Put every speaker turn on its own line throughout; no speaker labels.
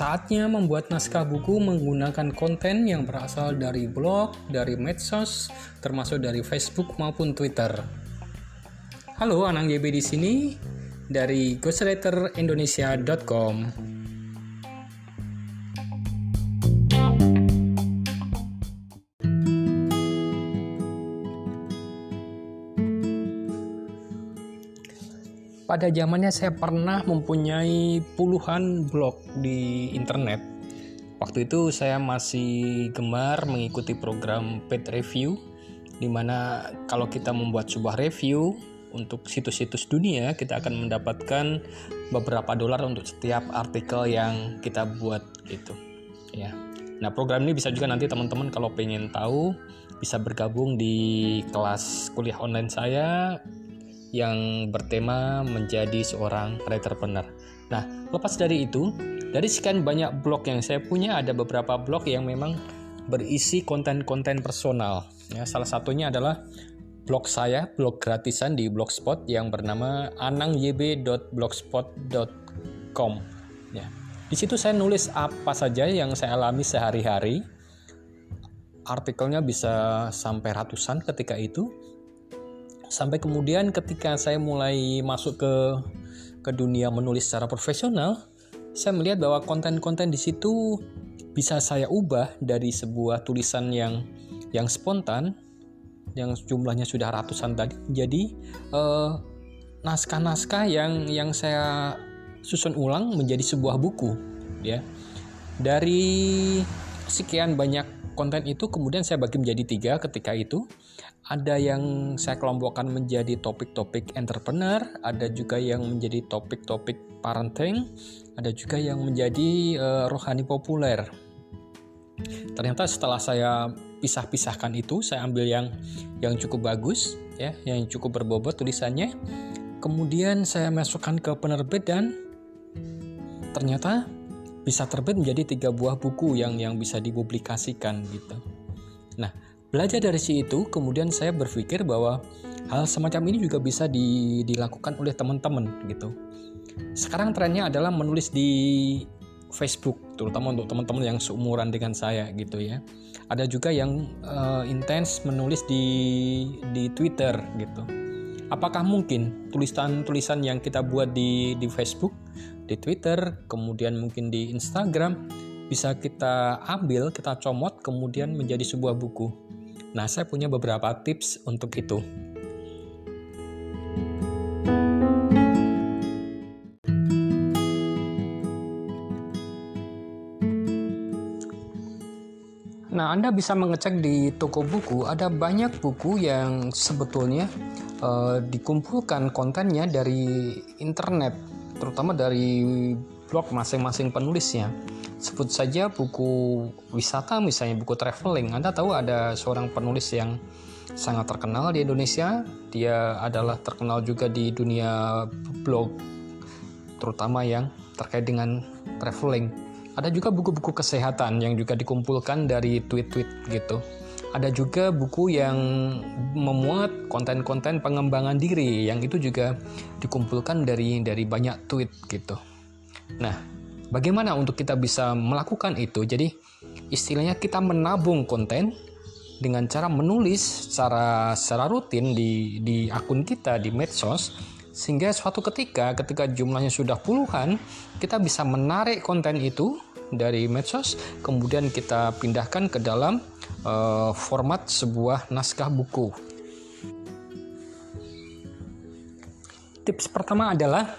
Saatnya membuat naskah buku menggunakan konten yang berasal dari blog, dari medsos, termasuk dari Facebook maupun Twitter. Halo, Anang YB di sini dari ghostwriterindonesia.com. Pada zamannya saya pernah mempunyai puluhan blog di internet. Waktu itu saya masih gemar mengikuti program paid review di mana kalau kita membuat sebuah review untuk situs-situs dunia kita akan mendapatkan beberapa dolar untuk setiap artikel yang kita buat gitu ya. Nah, program ini bisa juga nanti teman-teman kalau pengen tahu bisa bergabung di kelas kuliah online saya yang bertema menjadi seorang entrepreneur. Nah, lepas dari itu, dari sekian banyak blog yang saya punya, ada beberapa blog yang memang berisi konten-konten personal. Ya, salah satunya adalah blog saya, blog gratisan di Blogspot yang bernama anangyb.blogspot.com. Ya. Di situ saya nulis apa saja yang saya alami sehari-hari. Artikelnya bisa sampai ratusan ketika itu sampai kemudian ketika saya mulai masuk ke ke dunia menulis secara profesional, saya melihat bahwa konten-konten di situ bisa saya ubah dari sebuah tulisan yang yang spontan yang jumlahnya sudah ratusan tadi. Jadi naskah naskah-naskah yang yang saya susun ulang menjadi sebuah buku ya. Dari sekian banyak konten itu kemudian saya bagi menjadi tiga ketika itu ada yang saya kelompokkan menjadi topik-topik entrepreneur, ada juga yang menjadi topik-topik parenting, ada juga yang menjadi uh, rohani populer. Ternyata setelah saya pisah-pisahkan itu, saya ambil yang yang cukup bagus, ya, yang cukup berbobot tulisannya. Kemudian saya masukkan ke penerbit dan ternyata bisa terbit menjadi tiga buah buku yang yang bisa dipublikasikan gitu. Nah, Belajar dari si itu, kemudian saya berpikir bahwa hal semacam ini juga bisa di, dilakukan oleh teman-teman gitu. Sekarang trennya adalah menulis di Facebook, terutama untuk teman-teman yang seumuran dengan saya gitu ya. Ada juga yang uh, intens menulis di di Twitter gitu. Apakah mungkin tulisan-tulisan yang kita buat di di Facebook, di Twitter, kemudian mungkin di Instagram bisa kita ambil, kita comot kemudian menjadi sebuah buku? Nah, saya punya beberapa tips untuk itu. Nah, Anda bisa mengecek di toko buku, ada banyak buku yang sebetulnya uh, dikumpulkan kontennya dari internet, terutama dari blog masing-masing penulisnya. Sebut saja buku wisata misalnya buku traveling. Anda tahu ada seorang penulis yang sangat terkenal di Indonesia. Dia adalah terkenal juga di dunia blog terutama yang terkait dengan traveling. Ada juga buku-buku kesehatan yang juga dikumpulkan dari tweet-tweet gitu. Ada juga buku yang memuat konten-konten pengembangan diri yang itu juga dikumpulkan dari dari banyak tweet gitu. Nah, Bagaimana untuk kita bisa melakukan itu? Jadi istilahnya kita menabung konten dengan cara menulis secara secara rutin di di akun kita di medsos sehingga suatu ketika ketika jumlahnya sudah puluhan kita bisa menarik konten itu dari medsos kemudian kita pindahkan ke dalam uh, format sebuah naskah buku. Tips pertama adalah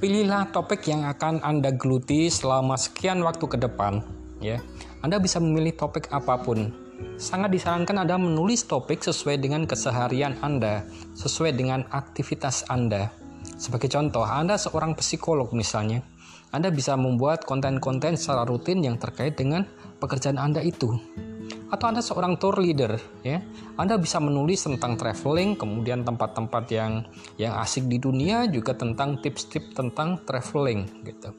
Pilihlah topik yang akan Anda geluti selama sekian waktu ke depan, ya. Anda bisa memilih topik apa pun. Sangat disarankan Anda menulis topik sesuai dengan keseharian Anda, sesuai dengan aktivitas Anda. Sebagai contoh, Anda seorang psikolog misalnya. Anda bisa membuat konten-konten secara rutin yang terkait dengan pekerjaan Anda itu atau Anda seorang tour leader ya. Anda bisa menulis tentang traveling, kemudian tempat-tempat yang yang asik di dunia juga tentang tips-tips tentang traveling gitu.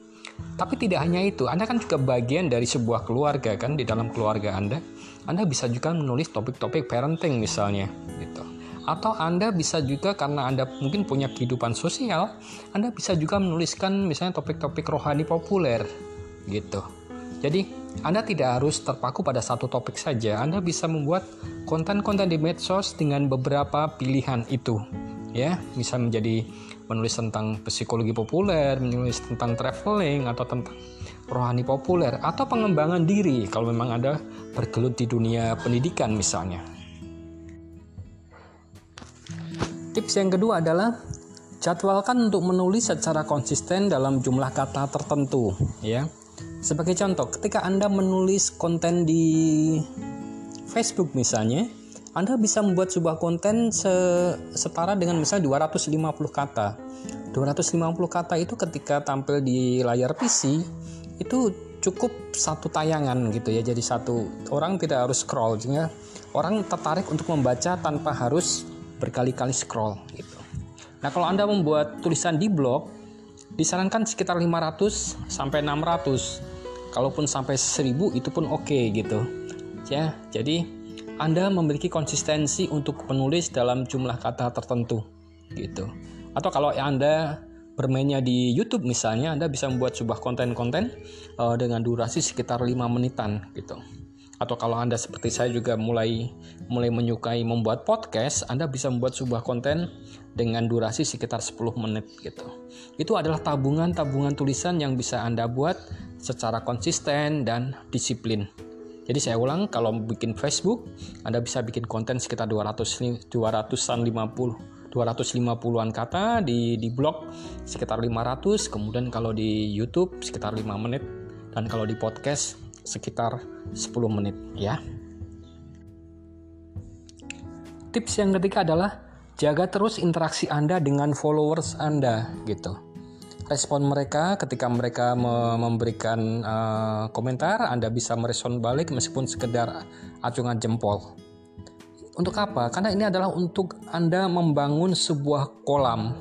Tapi tidak hanya itu, Anda kan juga bagian dari sebuah keluarga kan di dalam keluarga Anda. Anda bisa juga menulis topik-topik parenting misalnya gitu. Atau Anda bisa juga karena Anda mungkin punya kehidupan sosial, Anda bisa juga menuliskan misalnya topik-topik rohani populer gitu. Jadi, Anda tidak harus terpaku pada satu topik saja. Anda bisa membuat konten-konten di medsos dengan beberapa pilihan itu. Ya, bisa menjadi menulis tentang psikologi populer, menulis tentang traveling atau tentang rohani populer atau pengembangan diri kalau memang Anda bergelut di dunia pendidikan misalnya. Tips yang kedua adalah jadwalkan untuk menulis secara konsisten dalam jumlah kata tertentu ya. Sebagai contoh, ketika Anda menulis konten di Facebook misalnya, Anda bisa membuat sebuah konten setara dengan misalnya 250 kata. 250 kata itu ketika tampil di layar PC itu cukup satu tayangan gitu ya. Jadi satu orang tidak harus scroll sehingga orang tertarik untuk membaca tanpa harus berkali-kali scroll gitu. Nah, kalau Anda membuat tulisan di blog disarankan sekitar 500 sampai 600 kalaupun sampai 1000 itu pun oke okay, gitu. Ya jadi Anda memiliki konsistensi untuk menulis dalam jumlah kata tertentu gitu. Atau kalau Anda bermainnya di YouTube misalnya Anda bisa membuat sebuah konten-konten uh, dengan durasi sekitar 5 menitan gitu atau kalau Anda seperti saya juga mulai mulai menyukai membuat podcast, Anda bisa membuat sebuah konten dengan durasi sekitar 10 menit gitu. Itu adalah tabungan-tabungan tulisan yang bisa Anda buat secara konsisten dan disiplin. Jadi saya ulang, kalau bikin Facebook, Anda bisa bikin konten sekitar 200 200-an 50 250-an kata di di blog sekitar 500, kemudian kalau di YouTube sekitar 5 menit dan kalau di podcast sekitar 10 menit ya. Tips yang ketiga adalah jaga terus interaksi Anda dengan followers Anda gitu. Respon mereka ketika mereka memberikan uh, komentar Anda bisa merespon balik meskipun sekedar acungan jempol. Untuk apa? Karena ini adalah untuk Anda membangun sebuah kolam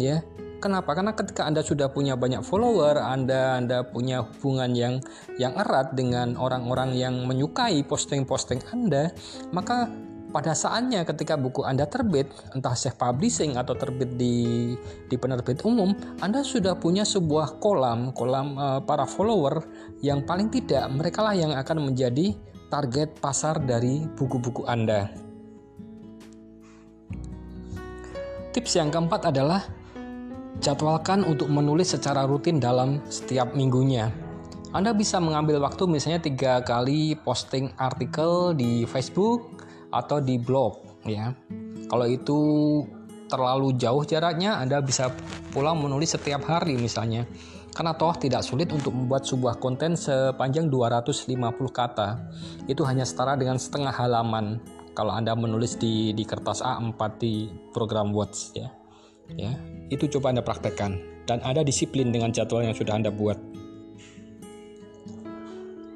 ya Kenapa? Karena ketika Anda sudah punya banyak follower, Anda Anda punya hubungan yang yang erat dengan orang-orang yang menyukai posting-posting Anda, maka pada saatnya ketika buku Anda terbit, entah self publishing atau terbit di di penerbit umum, Anda sudah punya sebuah kolam, kolam uh, para follower yang paling tidak mereka lah yang akan menjadi target pasar dari buku-buku Anda. Tips yang keempat adalah jadwalkan untuk menulis secara rutin dalam setiap minggunya. Anda bisa mengambil waktu misalnya tiga kali posting artikel di Facebook, atau di blog ya. Kalau itu terlalu jauh jaraknya, Anda bisa pulang menulis setiap hari misalnya. Karena toh tidak sulit untuk membuat sebuah konten sepanjang 250 kata. Itu hanya setara dengan setengah halaman kalau Anda menulis di di kertas A4 di program Words ya. Ya, itu coba Anda praktekkan dan ada disiplin dengan jadwal yang sudah Anda buat.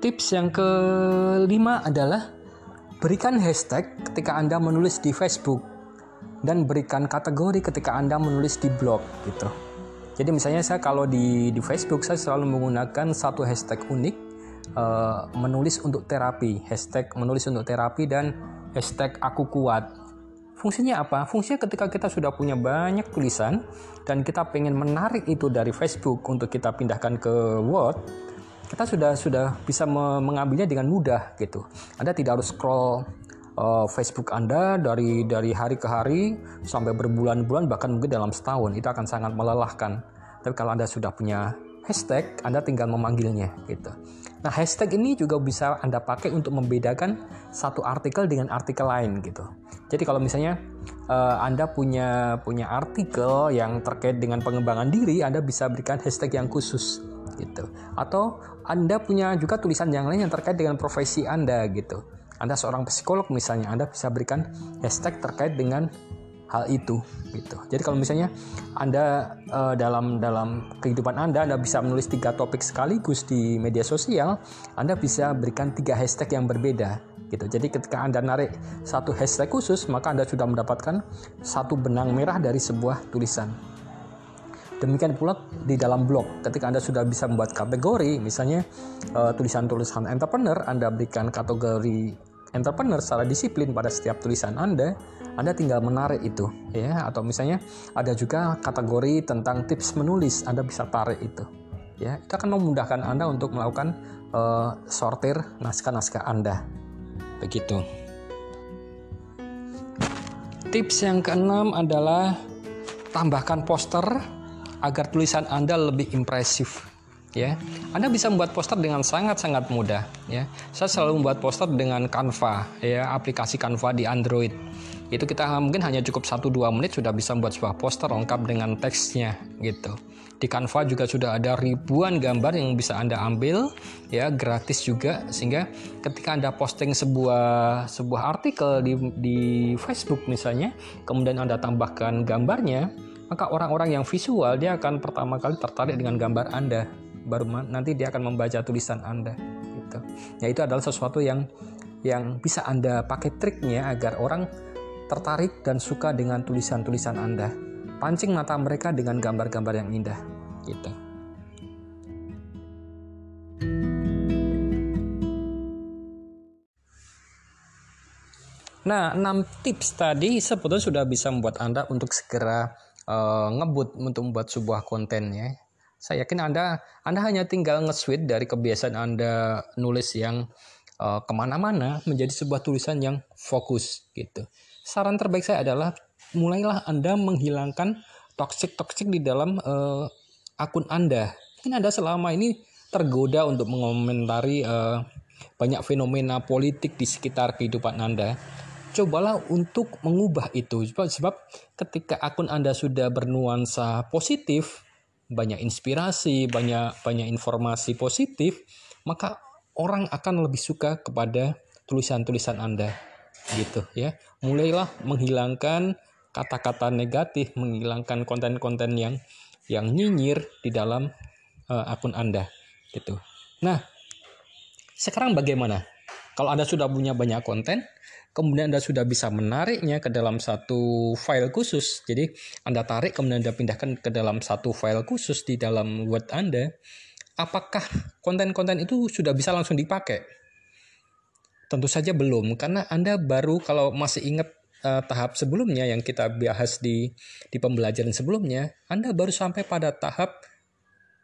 Tips yang kelima adalah Berikan hashtag ketika Anda menulis di Facebook dan berikan kategori ketika Anda menulis di blog gitu. Jadi misalnya saya kalau di di Facebook saya selalu menggunakan satu hashtag unik uh, menulis untuk terapi, hashtag menulis untuk terapi dan hashtag aku kuat. Fungsinya apa? Fungsinya ketika kita sudah punya banyak tulisan dan kita pengen menarik itu dari Facebook untuk kita pindahkan ke Word, kita sudah sudah bisa mengambilnya dengan mudah gitu. Anda tidak harus scroll uh, Facebook Anda dari dari hari ke hari sampai berbulan-bulan bahkan mungkin dalam setahun itu akan sangat melelahkan. Tapi kalau Anda sudah punya hashtag, Anda tinggal memanggilnya gitu. Nah, hashtag ini juga bisa Anda pakai untuk membedakan satu artikel dengan artikel lain gitu. Jadi kalau misalnya uh, Anda punya punya artikel yang terkait dengan pengembangan diri, Anda bisa berikan hashtag yang khusus gitu. Atau Anda punya juga tulisan yang lain yang terkait dengan profesi Anda gitu. Anda seorang psikolog misalnya, Anda bisa berikan hashtag terkait dengan hal itu gitu. Jadi kalau misalnya Anda uh, dalam dalam kehidupan Anda Anda bisa menulis tiga topik sekaligus di media sosial, Anda bisa berikan tiga hashtag yang berbeda gitu. Jadi ketika Anda narik satu hashtag khusus, maka Anda sudah mendapatkan satu benang merah dari sebuah tulisan. Demikian pula di dalam blog, ketika Anda sudah bisa membuat kategori, misalnya uh, tulisan-tulisan entrepreneur, Anda berikan kategori entrepreneur secara disiplin pada setiap tulisan Anda, Anda tinggal menarik itu ya atau misalnya ada juga kategori tentang tips menulis, Anda bisa tarik itu. Ya, itu akan memudahkan Anda untuk melakukan uh, sortir naskah-naskah Anda. Begitu. Tips yang keenam adalah tambahkan poster agar tulisan Anda lebih impresif ya. Anda bisa membuat poster dengan sangat-sangat mudah ya. Saya selalu membuat poster dengan Canva ya, aplikasi Canva di Android. Itu kita mungkin hanya cukup 1-2 menit sudah bisa membuat sebuah poster lengkap dengan teksnya gitu. Di Canva juga sudah ada ribuan gambar yang bisa Anda ambil ya, gratis juga sehingga ketika Anda posting sebuah sebuah artikel di di Facebook misalnya, kemudian Anda tambahkan gambarnya, maka orang-orang yang visual dia akan pertama kali tertarik dengan gambar Anda baru nanti dia akan membaca tulisan Anda gitu. Ya itu adalah sesuatu yang yang bisa Anda pakai triknya agar orang tertarik dan suka dengan tulisan-tulisan Anda. Pancing mata mereka dengan gambar-gambar yang indah gitu. Nah, 6 tips tadi sebetulnya sudah bisa membuat Anda untuk segera uh, ngebut untuk membuat sebuah konten ya. Saya yakin Anda Anda hanya tinggal nge-switch dari kebiasaan Anda nulis yang uh, ke mana-mana menjadi sebuah tulisan yang fokus gitu. Saran terbaik saya adalah mulailah Anda menghilangkan toxic-toxic di dalam uh, akun Anda. Mungkin Anda selama ini tergoda untuk mengomentari uh, banyak fenomena politik di sekitar kehidupan Anda cobalah untuk mengubah itu sebab, sebab ketika akun Anda sudah bernuansa positif banyak inspirasi, banyak banyak informasi positif, maka orang akan lebih suka kepada tulisan-tulisan Anda. Gitu ya. Mulailah menghilangkan kata-kata negatif, menghilangkan konten-konten yang yang nyinyir di dalam uh, akun Anda gitu. Nah, sekarang bagaimana? Kalau Anda sudah punya banyak konten, kemudian Anda sudah bisa menariknya ke dalam satu file khusus. Jadi Anda tarik kemudian Anda pindahkan ke dalam satu file khusus di dalam Word Anda. Apakah konten-konten itu sudah bisa langsung dipakai? Tentu saja belum, karena Anda baru kalau masih ingat uh, tahap sebelumnya yang kita bahas di di pembelajaran sebelumnya, Anda baru sampai pada tahap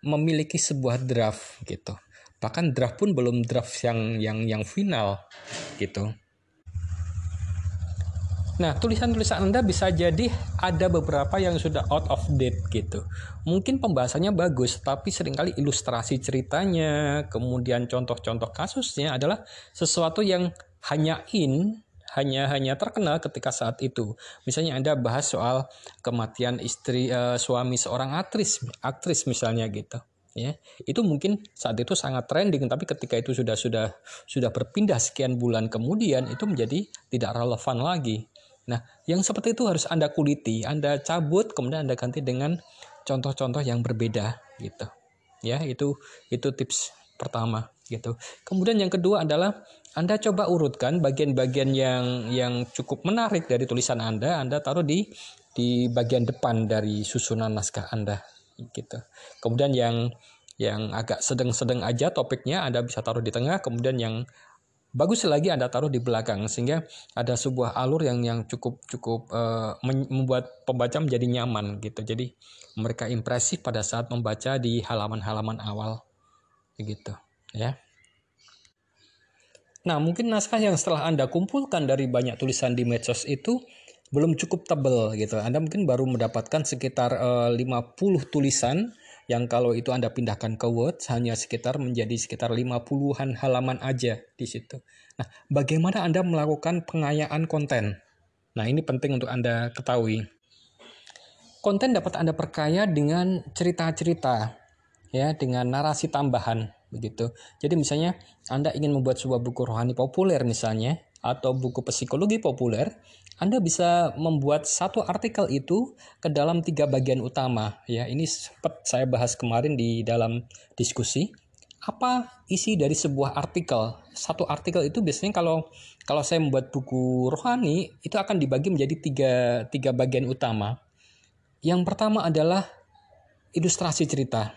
memiliki sebuah draft gitu. Bahkan draft pun belum draft yang yang yang final gitu. Nah, tulisan-tulisan Anda bisa jadi ada beberapa yang sudah out of date gitu. Mungkin pembahasannya bagus, tapi sering kali ilustrasi ceritanya, kemudian contoh-contoh kasusnya adalah sesuatu yang hanya in, hanya hanya terkenal ketika saat itu. Misalnya Anda bahas soal kematian istri uh, suami seorang aktris, aktris misalnya gitu ya itu mungkin saat itu sangat trending tapi ketika itu sudah sudah sudah berpindah sekian bulan kemudian itu menjadi tidak relevan lagi Nah, yang seperti itu harus Anda kuliti, Anda cabut, kemudian Anda ganti dengan contoh-contoh yang berbeda gitu. Ya, itu itu tips pertama gitu. Kemudian yang kedua adalah Anda coba urutkan bagian-bagian yang yang cukup menarik dari tulisan Anda, Anda taruh di di bagian depan dari susunan naskah Anda gitu. Kemudian yang yang agak sedang-sedang aja topiknya Anda bisa taruh di tengah, kemudian yang bagus lagi Anda taruh di belakang sehingga ada sebuah alur yang yang cukup cukup uh, membuat pembaca menjadi nyaman gitu. Jadi mereka impresif pada saat membaca di halaman-halaman awal begitu ya. Nah, mungkin naskah yang setelah Anda kumpulkan dari banyak tulisan di medsos itu belum cukup tebal gitu. Anda mungkin baru mendapatkan sekitar uh, eh, 50 tulisan yang kalau itu Anda pindahkan ke Word hanya sekitar menjadi sekitar 50-an halaman aja di situ. Nah, bagaimana Anda melakukan pengayaan konten? Nah, ini penting untuk Anda ketahui. Konten dapat Anda perkaya dengan cerita-cerita ya, dengan narasi tambahan begitu. Jadi misalnya Anda ingin membuat sebuah buku rohani populer misalnya atau buku psikologi populer, anda bisa membuat satu artikel itu ke dalam tiga bagian utama. Ya, ini sempat saya bahas kemarin di dalam diskusi. Apa isi dari sebuah artikel? Satu artikel itu biasanya kalau kalau saya membuat buku rohani itu akan dibagi menjadi tiga tiga bagian utama. Yang pertama adalah ilustrasi cerita,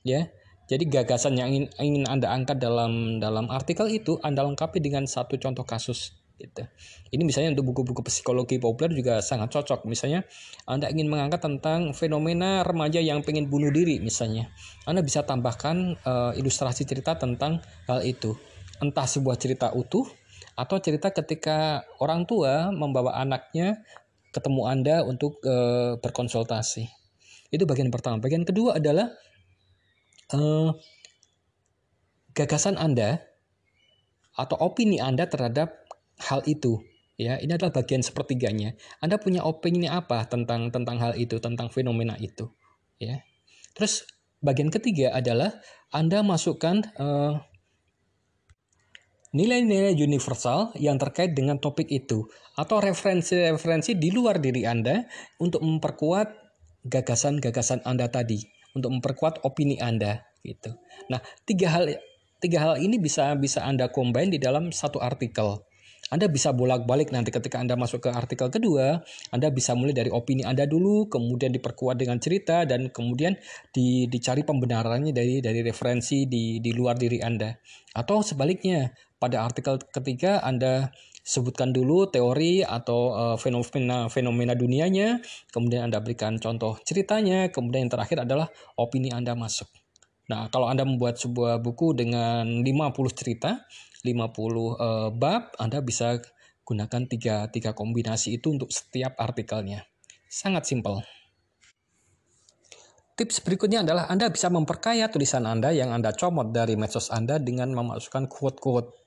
ya. Jadi gagasan yang ingin, ingin Anda angkat dalam dalam artikel itu Anda lengkapi dengan satu contoh kasus gitu. Ini misalnya untuk buku-buku psikologi populer juga sangat cocok. Misalnya Anda ingin mengangkat tentang fenomena remaja yang pengen bunuh diri misalnya. Anda bisa tambahkan uh, ilustrasi cerita tentang hal itu. Entah sebuah cerita utuh atau cerita ketika orang tua membawa anaknya ketemu Anda untuk uh, berkonsultasi. Itu bagian pertama. Bagian kedua adalah uh, gagasan Anda atau opini Anda terhadap hal itu ya ini adalah bagian sepertiganya Anda punya opini apa tentang tentang hal itu tentang fenomena itu ya terus bagian ketiga adalah Anda masukkan uh, nilai-nilai universal yang terkait dengan topik itu atau referensi-referensi di luar diri Anda untuk memperkuat gagasan-gagasan Anda tadi untuk memperkuat opini Anda gitu. Nah, tiga hal tiga hal ini bisa bisa Anda combine di dalam satu artikel. Anda bisa bolak-balik nanti ketika Anda masuk ke artikel kedua, Anda bisa mulai dari opini Anda dulu, kemudian diperkuat dengan cerita dan kemudian di, dicari pembenarannya dari dari referensi di di luar diri Anda. Atau sebaliknya, pada artikel ketiga Anda sebutkan dulu teori atau uh, fenomena fenomena dunianya, kemudian Anda berikan contoh ceritanya, kemudian yang terakhir adalah opini Anda masuk. Nah, kalau Anda membuat sebuah buku dengan 50 cerita, 50 uh, eh, bab, Anda bisa gunakan tiga, tiga kombinasi itu untuk setiap artikelnya. Sangat simpel. Tips berikutnya adalah Anda bisa memperkaya tulisan Anda yang Anda comot dari medsos Anda dengan memasukkan quote-quote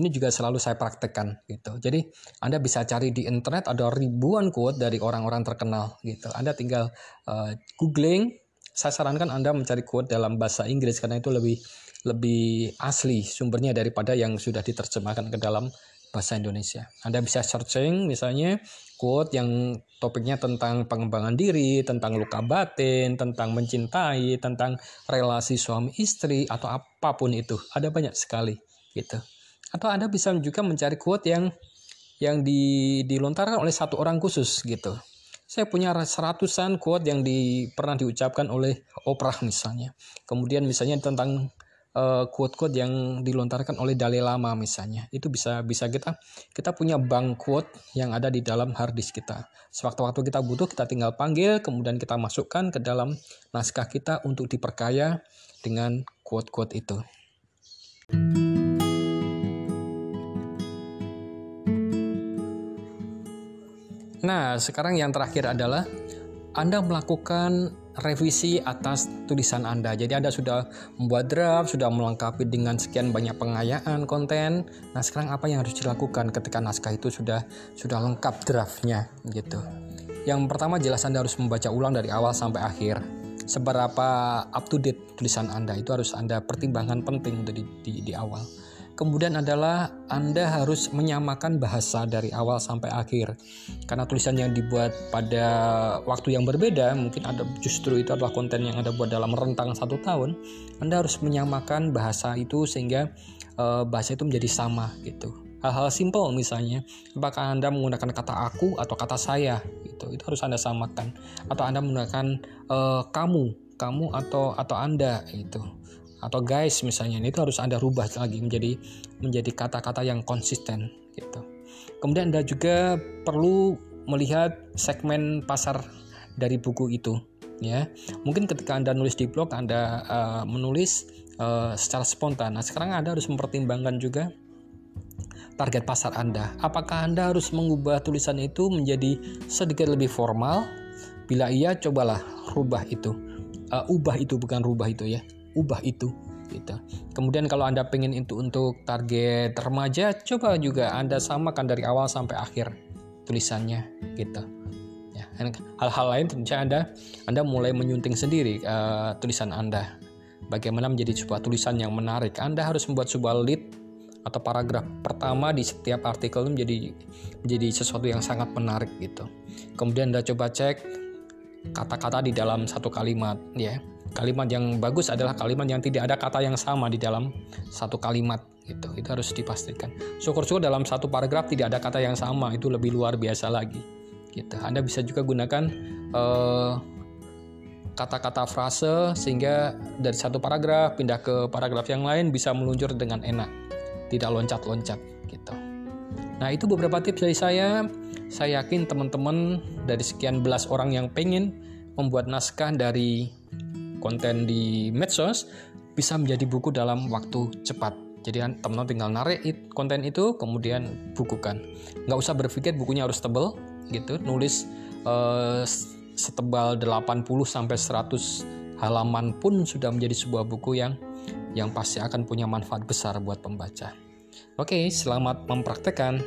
ini juga selalu saya praktekkan gitu. Jadi Anda bisa cari di internet ada ribuan quote dari orang-orang terkenal gitu. Anda tinggal uh, googling. Saya sarankan Anda mencari quote dalam bahasa Inggris karena itu lebih lebih asli sumbernya daripada yang sudah diterjemahkan ke dalam bahasa Indonesia. Anda bisa searching misalnya quote yang topiknya tentang pengembangan diri, tentang luka batin, tentang mencintai, tentang relasi suami istri atau apa pun itu. Ada banyak sekali gitu. Atau Anda bisa juga mencari quote yang yang di, dilontarkan oleh satu orang khusus gitu. Saya punya seratusan quote yang di, pernah diucapkan oleh Oprah misalnya. Kemudian misalnya tentang quote-quote yang dilontarkan oleh Dalai Lama misalnya. Itu bisa bisa kita kita punya bank quote yang ada di dalam hard disk kita. Sewaktu-waktu kita butuh kita tinggal panggil kemudian kita masukkan ke dalam naskah kita untuk diperkaya dengan quote-quote itu. Nah, sekarang yang terakhir adalah Anda melakukan revisi atas tulisan Anda. Jadi Anda sudah membuat draft, sudah melengkapi dengan sekian banyak pengayaan konten. Nah, sekarang apa yang harus dilakukan ketika naskah itu sudah sudah lengkap draftnya gitu. Yang pertama jelas Anda harus membaca ulang dari awal sampai akhir. Seberapa up to date tulisan Anda itu harus Anda pertimbangkan penting untuk di, di, di awal. Kemudian adalah Anda harus menyamakan bahasa dari awal sampai akhir. Karena tulisan yang dibuat pada waktu yang berbeda, mungkin ada justru itu adalah konten yang Anda buat dalam rentang satu tahun. Anda harus menyamakan bahasa itu sehingga uh, bahasa itu menjadi sama gitu. Hal-hal simpel misalnya, apakah Anda menggunakan kata aku atau kata saya gitu. Itu harus Anda samakan. Atau Anda menggunakan uh, kamu, kamu atau atau Anda itu atau guys misalnya ini itu harus anda rubah lagi menjadi menjadi kata-kata yang konsisten gitu. Kemudian anda juga perlu melihat segmen pasar dari buku itu ya. Mungkin ketika anda nulis di blog anda uh, menulis uh, secara spontan. Nah sekarang anda harus mempertimbangkan juga target pasar anda. Apakah anda harus mengubah tulisan itu menjadi sedikit lebih formal? Bila iya cobalah rubah itu. Uh, ubah itu bukan rubah itu ya ubah itu gitu. Kemudian kalau Anda pengen itu untuk target remaja, coba juga Anda samakan dari awal sampai akhir tulisannya gitu. Ya, hal-hal lain tentunya Anda Anda mulai menyunting sendiri uh, tulisan Anda. Bagaimana menjadi sebuah tulisan yang menarik. Anda harus membuat sebuah lead atau paragraf pertama di setiap artikel menjadi menjadi sesuatu yang sangat menarik gitu. Kemudian Anda coba cek kata-kata di dalam satu kalimat ya kalimat yang bagus adalah kalimat yang tidak ada kata yang sama di dalam satu kalimat gitu itu harus dipastikan syukur-syukur dalam satu paragraf tidak ada kata yang sama itu lebih luar biasa lagi gitu anda bisa juga gunakan uh, kata-kata frase sehingga dari satu paragraf pindah ke paragraf yang lain bisa meluncur dengan enak, tidak loncat-loncat gitu. Nah, itu beberapa tips dari saya. Saya yakin teman-teman dari sekian belas orang yang pengen membuat naskah dari konten di medsos bisa menjadi buku dalam waktu cepat. Jadi kan teman-teman tinggal narik konten itu kemudian bukukan. Nggak usah berpikir bukunya harus tebel gitu, nulis uh, setebal 80 sampai 100 halaman pun sudah menjadi sebuah buku yang yang pasti akan punya manfaat besar buat pembaca. Oke, selamat mempraktekkan.